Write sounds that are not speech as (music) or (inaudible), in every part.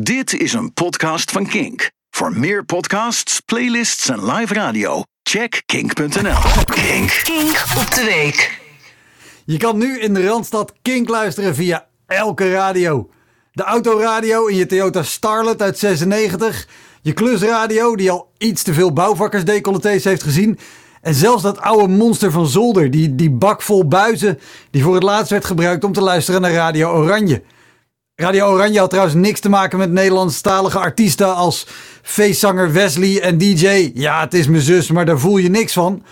Dit is een podcast van Kink. Voor meer podcasts, playlists en live radio, check kink.nl. Kink. Kink op de week. Je kan nu in de Randstad Kink luisteren via elke radio. De autoradio in je Toyota Starlet uit 96. Je klusradio die al iets te veel bouwvakkersdecolletés heeft gezien. En zelfs dat oude monster van Zolder, die, die bak vol buizen... die voor het laatst werd gebruikt om te luisteren naar Radio Oranje. Radio Oranje had trouwens niks te maken met Nederlandstalige artiesten als feestzanger Wesley en DJ. Ja, het is mijn zus, maar daar voel je niks van.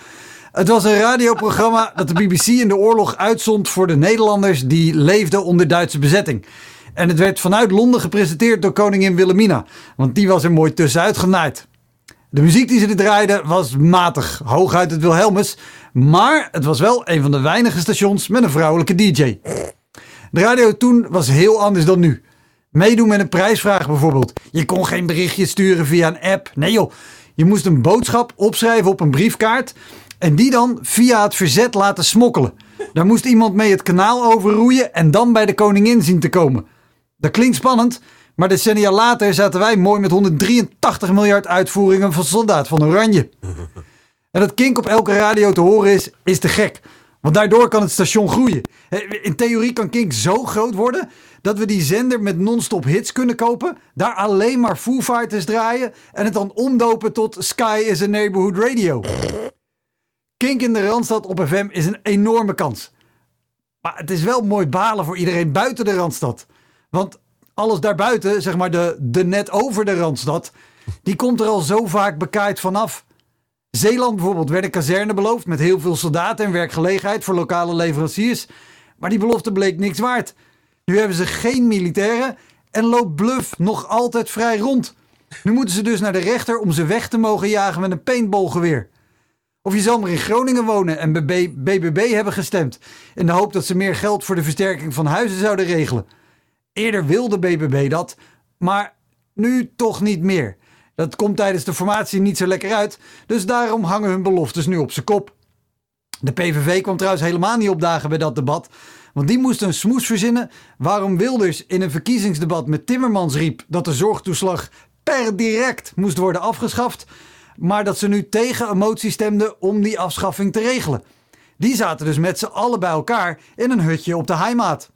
Het was een radioprogramma dat de BBC in de oorlog uitzond voor de Nederlanders die leefden onder Duitse bezetting. En het werd vanuit Londen gepresenteerd door koningin Wilhelmina, want die was er mooi tussenuit genaaid. De muziek die ze er draaiden was matig, hooguit het Wilhelmus, maar het was wel een van de weinige stations met een vrouwelijke DJ. De radio toen was heel anders dan nu. Meedoen met een prijsvraag bijvoorbeeld. Je kon geen berichtje sturen via een app. Nee joh, je moest een boodschap opschrijven op een briefkaart en die dan via het verzet laten smokkelen. Daar moest iemand mee het kanaal overroeien en dan bij de koningin zien te komen. Dat klinkt spannend, maar decennia later zaten wij mooi met 183 miljard uitvoeringen van Soldaat van Oranje. En dat kink op elke radio te horen is, is te gek. Want daardoor kan het station groeien. In theorie kan Kink zo groot worden dat we die zender met non-stop hits kunnen kopen, daar alleen maar Foo Fighters draaien en het dan omdopen tot Sky is a Neighborhood Radio. Kink in de Randstad op FM is een enorme kans. Maar het is wel mooi balen voor iedereen buiten de Randstad. Want alles daarbuiten, zeg maar de, de net over de Randstad, die komt er al zo vaak bekaaid vanaf. Zeeland bijvoorbeeld werd een kazerne beloofd met heel veel soldaten en werkgelegenheid voor lokale leveranciers. Maar die belofte bleek niks waard. Nu hebben ze geen militairen en loopt Bluff nog altijd vrij rond. Nu moeten ze dus naar de rechter om ze weg te mogen jagen met een paintballgeweer. Of je zal maar in Groningen wonen en bij BBB hebben gestemd. In de hoop dat ze meer geld voor de versterking van huizen zouden regelen. Eerder wilde BBB dat, maar nu toch niet meer. Dat komt tijdens de formatie niet zo lekker uit, dus daarom hangen hun beloftes nu op zijn kop. De PVV kwam trouwens helemaal niet opdagen bij dat debat, want die moest een smoes verzinnen waarom Wilders in een verkiezingsdebat met Timmermans riep dat de zorgtoeslag per direct moest worden afgeschaft, maar dat ze nu tegen een motie stemden om die afschaffing te regelen. Die zaten dus met z'n allen bij elkaar in een hutje op de Heimaat.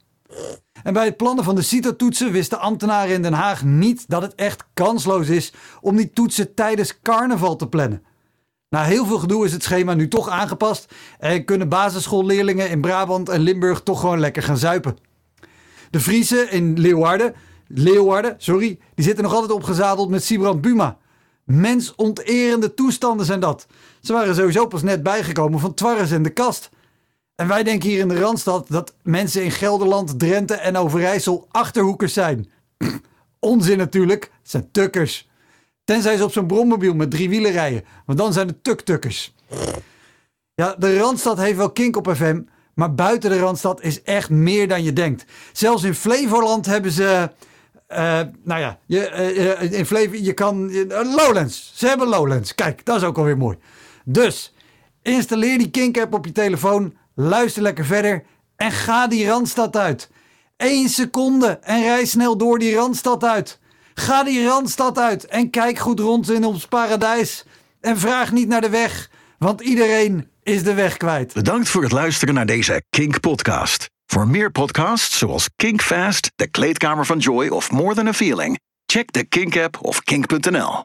En bij het plannen van de CITO-toetsen wisten ambtenaren in Den Haag niet dat het echt kansloos is om die toetsen tijdens carnaval te plannen. Na heel veel gedoe is het schema nu toch aangepast en kunnen basisschoolleerlingen in Brabant en Limburg toch gewoon lekker gaan zuipen. De Friese in Leeuwarden, Leeuwarden sorry, die zitten nog altijd opgezadeld met Sibrand Buma. Mensonterende toestanden zijn dat. Ze waren sowieso pas net bijgekomen van Twarres en de Kast. En wij denken hier in de Randstad dat mensen in Gelderland, Drenthe en Overijssel achterhoekers zijn. (clears throat) Onzin natuurlijk, het zijn tukkers. Tenzij ze op zo'n brommobiel met drie wielen rijden, want dan zijn het tuktukkers. Ja, de Randstad heeft wel kink op FM, maar buiten de Randstad is echt meer dan je denkt. Zelfs in Flevoland hebben ze... Uh, nou ja, je, uh, in Flevo, je kan... Lowlands. Ze hebben Lowlands. Kijk, dat is ook alweer mooi. Dus, installeer die Kink-app op je telefoon Luister lekker verder en ga die Randstad uit. Eén seconde en rij snel door die Randstad uit. Ga die Randstad uit en kijk goed rond in ons paradijs. En vraag niet naar de weg, want iedereen is de weg kwijt. Bedankt voor het luisteren naar deze Kink-podcast. Voor meer podcasts zoals Kink Fast, De Kleedkamer van Joy of More Than a Feeling, check de Kink-app of kink.nl.